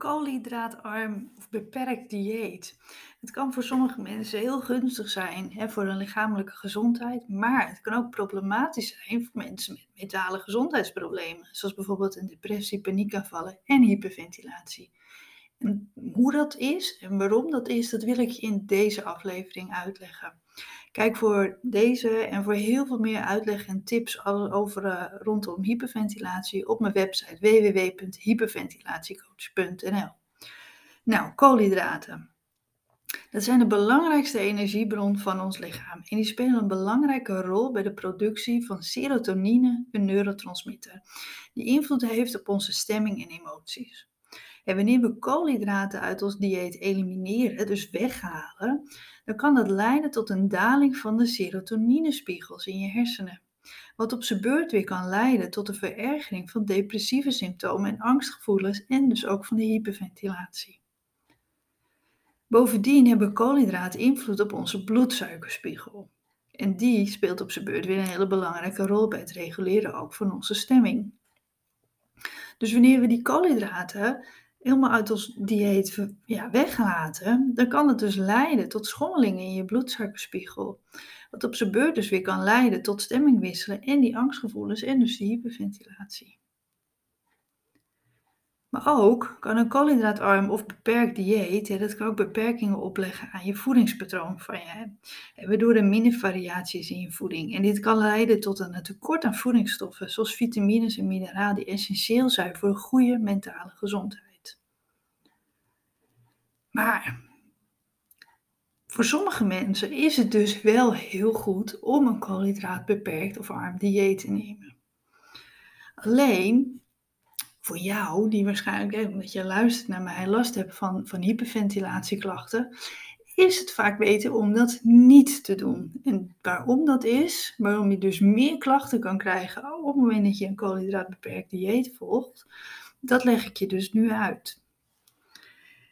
koolhydraatarm of beperkt dieet. Het kan voor sommige mensen heel gunstig zijn hè, voor hun lichamelijke gezondheid, maar het kan ook problematisch zijn voor mensen met mentale gezondheidsproblemen, zoals bijvoorbeeld een depressie, paniekaanvallen en hyperventilatie. En hoe dat is en waarom dat is, dat wil ik je in deze aflevering uitleggen. Kijk voor deze en voor heel veel meer uitleg en tips over uh, rondom hyperventilatie op mijn website www.hyperventilatiecoach.nl. Nou, koolhydraten. Dat zijn de belangrijkste energiebron van ons lichaam en die spelen een belangrijke rol bij de productie van serotonine, een neurotransmitter, die invloed heeft op onze stemming en emoties. En wanneer we koolhydraten uit ons dieet elimineren, dus weghalen, dan kan dat leiden tot een daling van de serotoninespiegels in je hersenen. Wat op zijn beurt weer kan leiden tot een verergering van depressieve symptomen en angstgevoelens en dus ook van de hyperventilatie. Bovendien hebben koolhydraten invloed op onze bloedsuikerspiegel. En die speelt op zijn beurt weer een hele belangrijke rol bij het reguleren ook van onze stemming. Dus wanneer we die koolhydraten helemaal uit ons dieet ja, weglaten, dan kan het dus leiden tot schommelingen in je bloedsuikerspiegel. Wat op zijn beurt dus weer kan leiden tot stemmingwisselen en die angstgevoelens en dus die hyperventilatie. Maar ook kan een koolhydraatarm of beperkt dieet, ja, dat kan ook beperkingen opleggen aan je voedingspatroon van je. Waardoor er minder variaties in je voeding. En dit kan leiden tot een tekort aan voedingsstoffen, zoals vitamines en mineralen die essentieel zijn voor een goede mentale gezondheid. Maar voor sommige mensen is het dus wel heel goed om een koolhydraatbeperkt of arm dieet te nemen. Alleen voor jou, die waarschijnlijk, omdat je luistert naar mij, last hebt van, van hyperventilatieklachten, is het vaak beter om dat niet te doen. En waarom dat is, waarom je dus meer klachten kan krijgen op het moment dat je een koolhydraatbeperkt dieet volgt, dat leg ik je dus nu uit.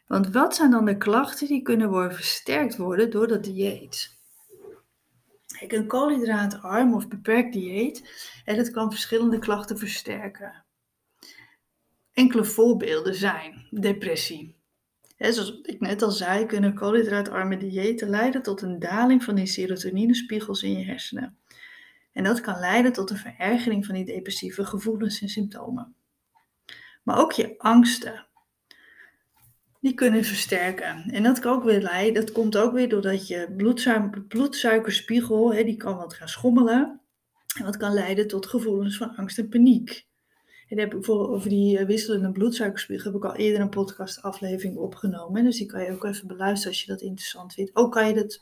Want wat zijn dan de klachten die kunnen worden versterkt worden door dat dieet? Kijk, een koolhydraatarm of beperkt dieet, en dat kan verschillende klachten versterken. Enkele voorbeelden zijn depressie. zoals ik net al zei, kunnen koolhydraatarme diëten leiden tot een daling van die serotoninespiegels in je hersenen. En dat kan leiden tot een verergering van die depressieve gevoelens en symptomen. Maar ook je angsten, die kunnen versterken. En dat, kan ook weer leiden, dat komt ook weer doordat je bloedsuiker, bloedsuikerspiegel, hè, die kan wat gaan schommelen. En dat kan leiden tot gevoelens van angst en paniek. En heb ik over die eh, wisselende bloedsuikerspiegel heb ik al eerder een podcastaflevering opgenomen. Dus die kan je ook even beluisteren als je dat interessant vindt. Ook kan je dat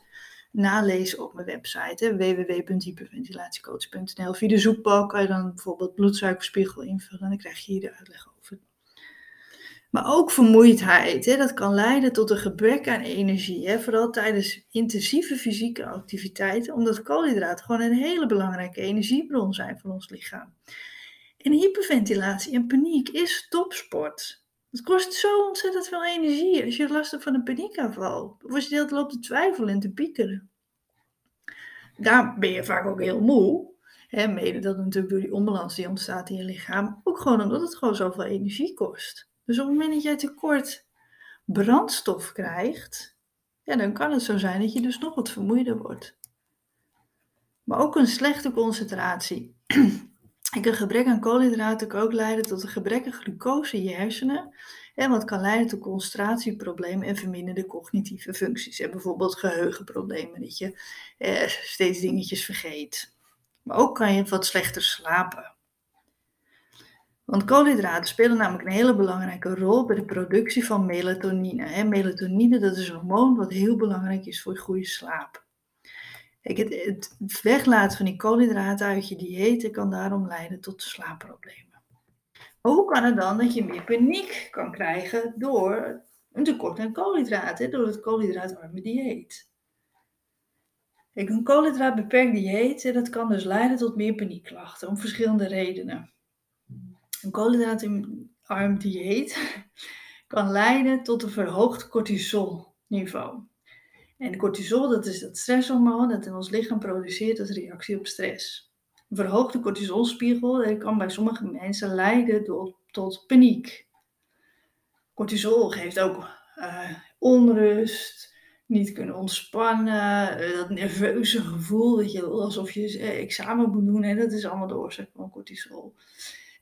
nalezen op mijn website www.hyperventilatiecoach.nl. Via de zoekbalk kan je dan bijvoorbeeld bloedsuikerspiegel invullen en dan krijg je hier de uitleg over. Maar ook vermoeidheid. Hè, dat kan leiden tot een gebrek aan energie. Hè, vooral tijdens intensieve fysieke activiteiten. Omdat koolhydraten gewoon een hele belangrijke energiebron zijn voor ons lichaam. En hyperventilatie en paniek is topsport. Het kost zo ontzettend veel energie als je last hebt van een paniekaanval. Of als je de hele loopt te twijfelen en te piekeren. Daar ben je vaak ook heel moe. Mede dat natuurlijk door die onbalans die ontstaat in je lichaam. Ook gewoon omdat het gewoon zoveel energie kost. Dus op het moment dat jij tekort brandstof krijgt, ja, dan kan het zo zijn dat je dus nog wat vermoeider wordt. Maar ook een slechte concentratie. een gebrek aan koolhydraten kan ook leiden tot een gebrek aan glucose in je hersenen. En wat kan leiden tot concentratieproblemen en verminderde cognitieve functies. En bijvoorbeeld geheugenproblemen, dat je eh, steeds dingetjes vergeet. Maar ook kan je wat slechter slapen. Want koolhydraten spelen namelijk een hele belangrijke rol bij de productie van melatonine. Melatonine dat is een hormoon wat heel belangrijk is voor goede slaap. Het, weglaten van die koolhydraten uit je dieet kan daarom leiden tot slaapproblemen. hoe kan het dan dat je meer paniek kan krijgen door een tekort aan koolhydraten, door het koolhydraatarme dieet? Een koolhydraatbeperkt dieet dat kan dus leiden tot meer paniekklachten om verschillende redenen. Een koolhydraatarm dieet kan leiden tot een verhoogd cortisolniveau. En cortisol, dat is dat stresshormoon dat in ons lichaam produceert als reactie op stress. Een verhoogde cortisolspiegel kan bij sommige mensen leiden tot, paniek. cortisol geeft ook uh, onrust, niet kunnen ontspannen, uh, dat nerveuze gevoel, dat je alsof je examen moet doen, hè, dat is allemaal de oorzaak van cortisol.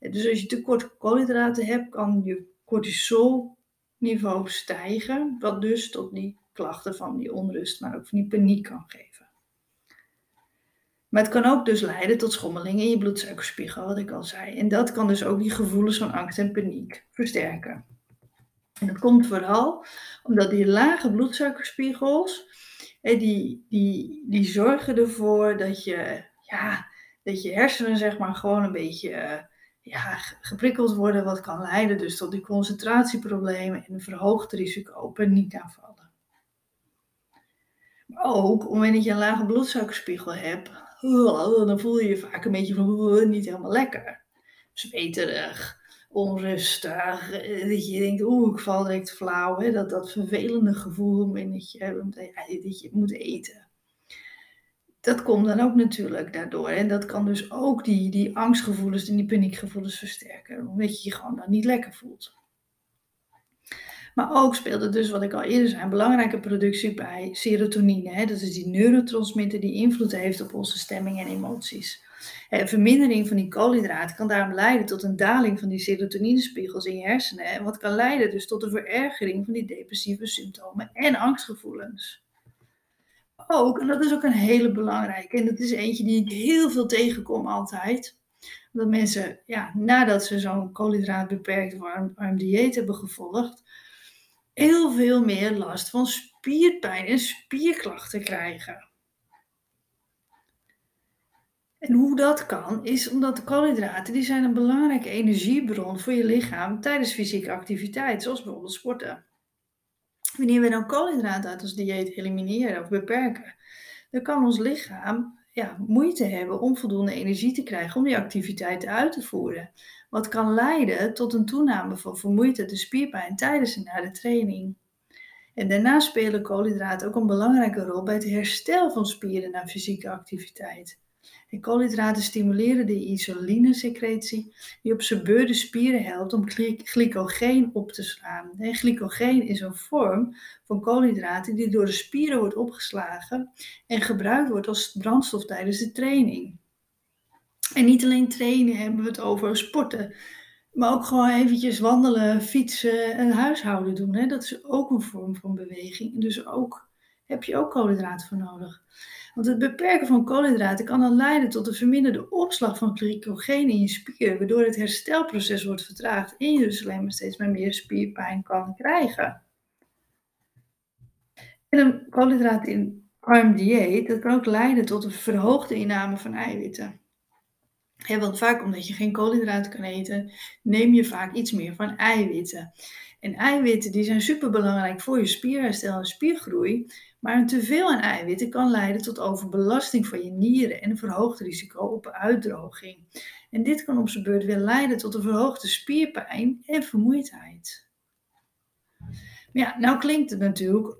Dus als je tekort koolhydraten hebt, kan je cortisolniveau stijgen, wat dus tot die klachten van die onrust, maar ook van die paniek kan geven. Maar het kan ook dus leiden tot schommelingen in je bloedsuikerspiegel, wat ik al zei. En dat kan dus ook die gevoelens van angst en paniek versterken. En dat komt vooral omdat die lage bloedsuikerspiegels, die, die, die zorgen ervoor dat je, ja, dat je hersenen zeg maar gewoon een beetje ja, geprikkeld worden, wat kan leiden dus tot die concentratieproblemen en een verhoogd risico op paniekaanvallen. Maar ook, omdat je een lage bloedsuikerspiegel hebt, dan voel je je vaak een beetje van niet helemaal lekker. Zweterig, onrustig, dat je denkt, oeh, ik val direct flauw. Hè? Dat, dat vervelende gevoel dat je, dat je moet eten dat komt dan ook natuurlijk daardoor. En dat kan dus ook die, die angstgevoelens en die paniekgevoelens versterken. Omdat je je gewoon dan niet lekker voelt. Maar ook speelt het dus, wat ik al eerder zei, een belangrijke productie bij serotonine. Hè? Dat is die neurotransmitter die invloed heeft op onze stemming en emoties. Vermindering van die koolhydraten kan daarom leiden tot een daling van die serotoninespiegels in je hersenen. En wat kan leiden dus tot een verergering van die depressieve symptomen en angstgevoelens ook, en dat is ook een hele belangrijke, en dat is eentje die ik heel veel tegenkom altijd. Dat mensen, ja, nadat ze zo'n koolhydraatbeperkt warm, warm dieet hebben gevolgd, heel veel meer last van spierpijn en spierklachten krijgen. En hoe dat kan, is omdat de koolhydraten die zijn een belangrijke energiebron voor je lichaam tijdens fysieke activiteit, zoals bijvoorbeeld sporten. Wanneer we dan koolhydraten uit ons dieet elimineren of beperken, dan kan ons lichaam ja, moeite hebben om voldoende energie te krijgen om die activiteiten uit te voeren. Wat kan leiden tot een toename van vermoeidheid en spierpijn tijdens en na de training. En daarnaast spelen koolhydraten ook een belangrijke rol bij het herstel van spieren na fysieke activiteit. En koolhydraten stimuleren de insulinesecretie, die op zijn beurt de spieren helpt om glycogeen op te slaan. En glycogeen is een vorm van koolhydraten die door de spieren wordt opgeslagen en gebruikt wordt als brandstof tijdens de training. En niet alleen trainen hebben we het over sporten, maar ook gewoon eventjes wandelen, fietsen en huishouden doen. Hè? Dat is ook een vorm van beweging. Dus ook heb je ook koolhydraten voor nodig. Want het beperken van koolhydraten kan dan leiden tot een verminderde opslag van glycogeen in je spier, waardoor het herstelproces wordt vertraagd en je dus alleen maar steeds meer spierpijn kan krijgen. En een koolhydraat in arm dieet, dat kan ook leiden tot een verhoogde inname van eiwitten. Want vaak omdat je geen koolhydraten kan eten, neem je vaak iets meer van eiwitten. En eiwitten die zijn superbelangrijk voor je spierherstel en spiergroei. Maar een teveel aan eiwitten kan leiden tot overbelasting van je nieren en een verhoogd risico op uitdroging. En dit kan op zijn beurt weer leiden tot een verhoogde spierpijn en vermoeidheid. Maar ja, nou klinkt het natuurlijk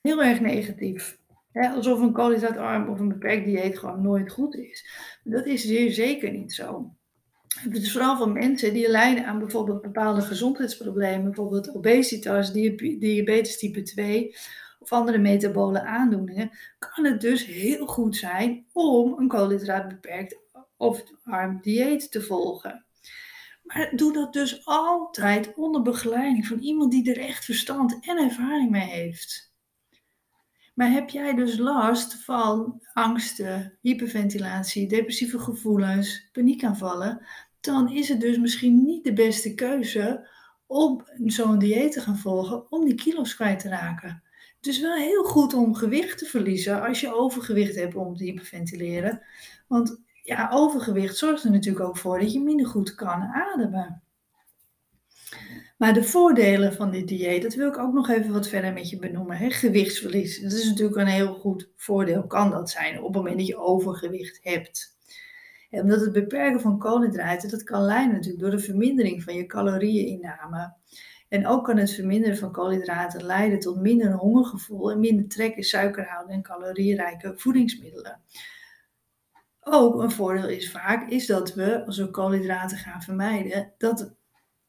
heel erg negatief. Alsof een koolhydraatarm of een beperkt dieet gewoon nooit goed is. Dat is zeer zeker niet zo. Het is vooral van mensen die lijden aan bijvoorbeeld bepaalde gezondheidsproblemen, bijvoorbeeld obesitas, diabetes type 2 of andere metabole aandoeningen, kan het dus heel goed zijn om een koolhydraatbeperkt of arm dieet te volgen. Maar doe dat dus altijd onder begeleiding van iemand die er echt verstand en ervaring mee heeft. Maar heb jij dus last van angsten, hyperventilatie, depressieve gevoelens, paniekaanvallen, dan is het dus misschien niet de beste keuze om zo'n dieet te gaan volgen om die kilo's kwijt te raken. Het is wel heel goed om gewicht te verliezen als je overgewicht hebt om te hyperventileren. Want ja, overgewicht zorgt er natuurlijk ook voor dat je minder goed kan ademen. Maar de voordelen van dit dieet, dat wil ik ook nog even wat verder met je benoemen. Hè? Gewichtsverlies, dat is natuurlijk een heel goed voordeel, kan dat zijn op het moment dat je overgewicht hebt. En omdat het beperken van koolhydraten, dat kan leiden natuurlijk door de vermindering van je caloriëninname. En ook kan het verminderen van koolhydraten leiden tot minder hongergevoel en minder trek in suikerhoudende en calorierijke voedingsmiddelen. Ook een voordeel is vaak is dat we, als we koolhydraten gaan vermijden, dat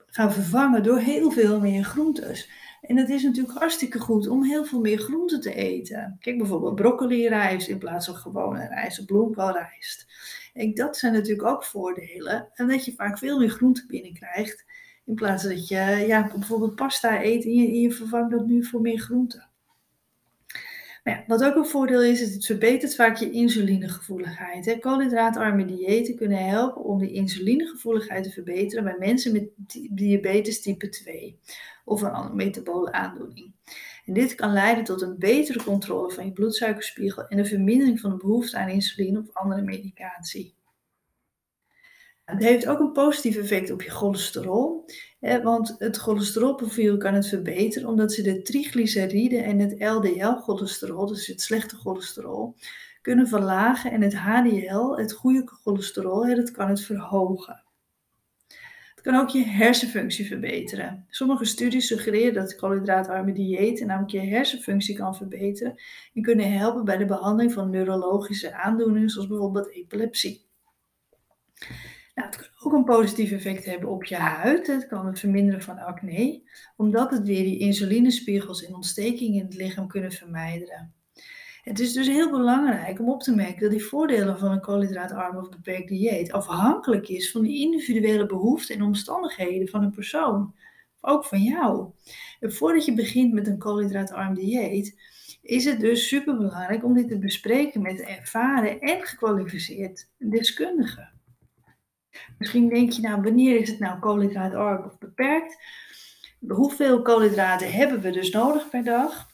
gaan vervangen door heel veel meer groentes. En het is natuurlijk hartstikke goed om heel veel meer groenten te eten. Kijk bijvoorbeeld broccoli rijst in plaats van gewone rijst of bloemkoolrijst. En dat zijn natuurlijk ook voordelen. En dat je vaak veel meer groenten binnenkrijgt. In plaats dat je ja, bijvoorbeeld pasta eet en je, en je vervangt dat nu voor meer groenten. Nou wat ook een voordeel is, is het verbetert vaak je insulinegevoeligheid. Hè. Koolhydraatarme diëten kunnen helpen om de insulinegevoeligheid te verbeteren bij mensen met diabetes type 2 of een andere metabole aandoening. En dit kan leiden tot een betere controle van je bloedsuikerspiegel en een vermindering van de behoefte aan insuline of andere medicatie. Het heeft ook een positief effect op je cholesterol, hè, want het cholesterolprofiel kan het verbeteren omdat ze de triglyceride en het LDL-cholesterol, dus het slechte cholesterol, kunnen verlagen en het HDL, het goede cholesterol, hè, dat kan het verhogen. Het kan ook je hersenfunctie verbeteren. Sommige studies suggereren dat koolhydraatarme dieet namelijk je hersenfunctie kan verbeteren en kunnen helpen bij de behandeling van neurologische aandoeningen zoals bijvoorbeeld epilepsie. Het kan ook een positief effect hebben op je huid. Het kan het verminderen van acne, omdat het weer die insulinespiegels en ontstekingen in het lichaam kunnen vermijden. Het is dus heel belangrijk om op te merken dat die voordelen van een koolhydraatarm of beperkt dieet afhankelijk is van de individuele behoeften en omstandigheden van een persoon. Ook van jou. En voordat je begint met een koolhydraatarm dieet, is het dus superbelangrijk om dit te bespreken met ervaren en gekwalificeerd deskundigen. Misschien denk je nou, wanneer is het nou koolhydraatarm of beperkt? Hoeveel koolhydraten hebben we dus nodig per dag?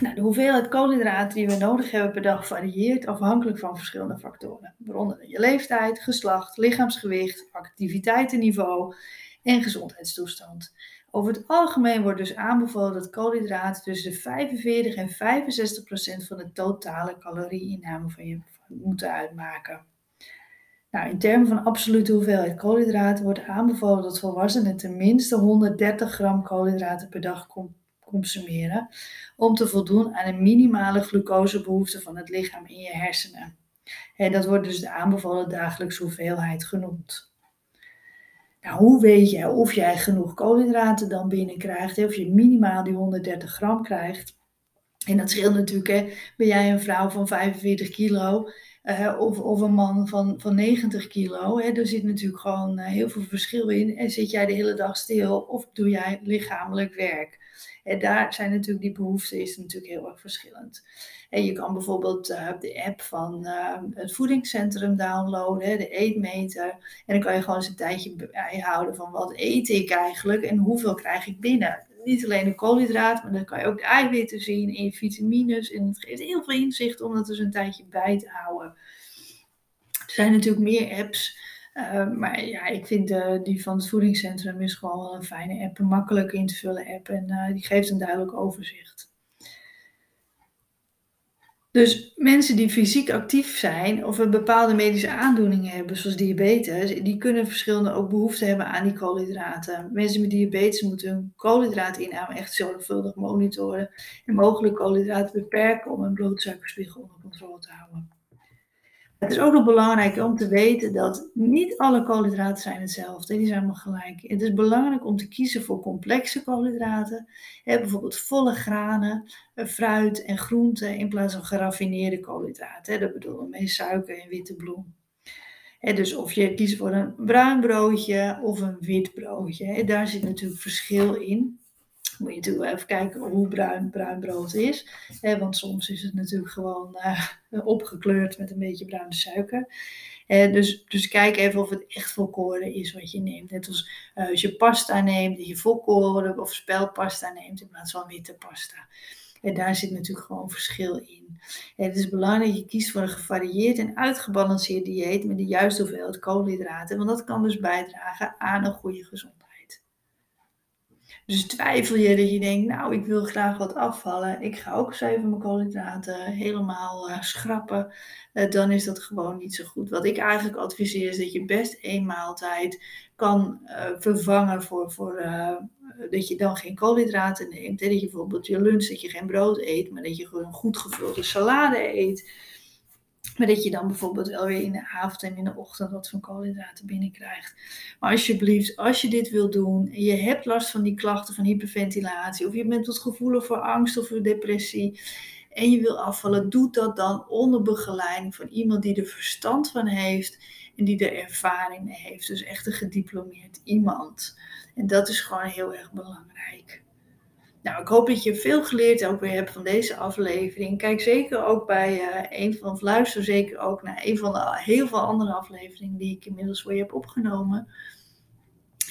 Nou, de hoeveelheid koolhydraten die we nodig hebben per dag varieert afhankelijk van verschillende factoren, waaronder je leeftijd, geslacht, lichaamsgewicht, activiteitenniveau en gezondheidstoestand. Over het algemeen wordt dus aanbevolen dat koolhydraten tussen de 45 en 65 procent van de totale calorieinname van je moeten uitmaken. Nou, in termen van absolute hoeveelheid koolhydraten wordt aanbevolen dat volwassenen tenminste 130 gram koolhydraten per dag consumeren om te voldoen aan een minimale glucosebehoefte van het lichaam in je hersenen. En dat wordt dus de aanbevolen dagelijkse hoeveelheid genoemd. Nou, hoe weet je of jij genoeg koolhydraten dan binnenkrijgt, of je minimaal die 130 gram krijgt? En dat scheelt natuurlijk, hè. ben jij een vrouw van 45 kilo uh, of, of een man van, van 90 kilo. Hè, er zit natuurlijk gewoon uh, heel veel verschil in. En zit jij de hele dag stil of doe jij lichamelijk werk? En daar zijn natuurlijk die behoeften is natuurlijk heel erg verschillend. En je kan bijvoorbeeld uh, de app van het voedingscentrum downloaden, de eetmeter. En dan kan je gewoon eens een tijdje bijhouden van wat eet ik eigenlijk en hoeveel krijg ik binnen niet alleen de koolhydraten, maar dan kan je ook de eiwitten zien en je vitamines. En het geeft heel veel inzicht om dat dus een tijdje bij te houden. Er zijn natuurlijk meer apps. Uh, maar ja, ik vind die van het voedingscentrum is gewoon wel een fijne app. Een makkelijk in te vullen app. En uh, die geeft een duidelijk overzicht. Dus mensen die fysiek actief zijn of een bepaalde medische aandoening hebben, zoals diabetes, die kunnen verschillende ook behoefte hebben aan die koolhydraten. Mensen met diabetes moeten hun koolhydraatinname echt zorgvuldig monitoren en mogelijk koolhydraten beperken om hun bloedsuikerspiegel onder controle te houden. Het is ook nog belangrijk om te weten dat niet alle koolhydraten zijn hetzelfde. Die zijn allemaal gelijk. Het is belangrijk om te kiezen voor complexe koolhydraten. bijvoorbeeld volle granen, eh, fruit en groenten in plaats van geraffineerde koolhydraten. Dat bedoelen we mee suiker en witte bloem. dus of je kiest voor een bruin broodje of een wit broodje. Daar zit natuurlijk verschil in moet je even kijken hoe bruin bruin brood is. Want soms is het natuurlijk gewoon uh, opgekleurd met een beetje bruine suiker. Dus, dus kijk even of het echt volkoren is wat je neemt. Net als uh, als je pasta neemt, dat je volkoren of spelpasta neemt in plaats van witte pasta. En daar zit natuurlijk gewoon verschil in. het is belangrijk dat je kiest voor een gevarieerd en uitgebalanceerd dieet met de juiste hoeveelheid koolhydraten. Want dat kan dus bijdragen aan een goede gezondheid. Dus twijfel je dat je denkt, nou, ik wil graag wat afvallen. Ik ga ook eens even mijn koolhydraten helemaal uh, schrappen. Uh, dan is dat gewoon niet zo goed. Wat ik eigenlijk adviseer is dat je best één maaltijd kan uh, vervangen voor, voor dat je dan geen koolhydraten neemt. Dat je bijvoorbeeld je lunch, dat je geen brood eet, maar dat je gewoon een goed gevulde salade eet. Maar dat je dan bijvoorbeeld wel weer in de avond en in de ochtend wat van koolhydraten binnenkrijgt. Maar alsjeblieft, als je dit wil doen en je hebt last van die klachten van hyperventilatie, of je bent wat gevoelig voor angst of voor depressie, en je wil afvallen, doe dat dan onder begeleiding van iemand die er verstand van heeft en die er ervaring mee heeft. Dus echt een gediplomeerd iemand. En dat is gewoon heel erg belangrijk. Nou, ik hoop dat je veel geleerd ook weer hebt van deze aflevering. Kijk zeker ook bij uh, een van, of luister zeker ook naar een van de heel veel andere afleveringen die ik inmiddels voor je heb opgenomen.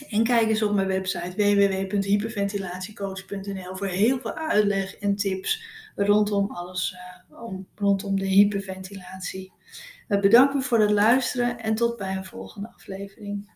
En kijk eens op mijn website www.hyperventilatiecoach.nl voor heel veel uitleg en tips rondom alles, uh, om, rondom de hyperventilatie. Uh, bedankt voor het luisteren en tot bij een volgende aflevering.